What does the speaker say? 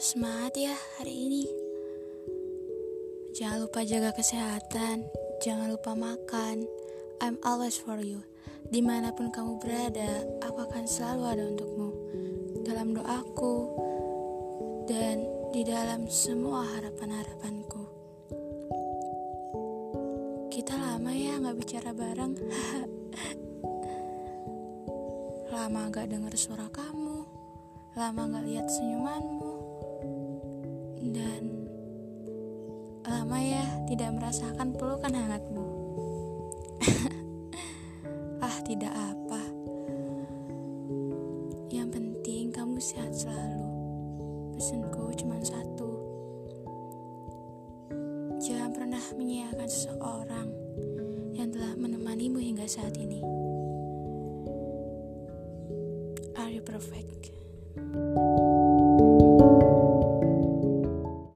semangat ya hari ini. Jangan lupa jaga kesehatan, jangan lupa makan. I'm always for you. Di mana pun kamu berada, aku akan selalu ada untukmu. Dalam doaku dan di dalam semua harapan-harapanku. Kita lama ya nggak bicara bareng. lama gak dengar suara kamu, lama gak lihat senyumanmu, dan lama ya tidak merasakan pelukan hangatmu. ah, tidak apa. Yang penting kamu sehat selalu. Pesanku cuma satu. Jangan pernah menyiakan seseorang yang telah menemanimu hingga saat ini. Are you perfect?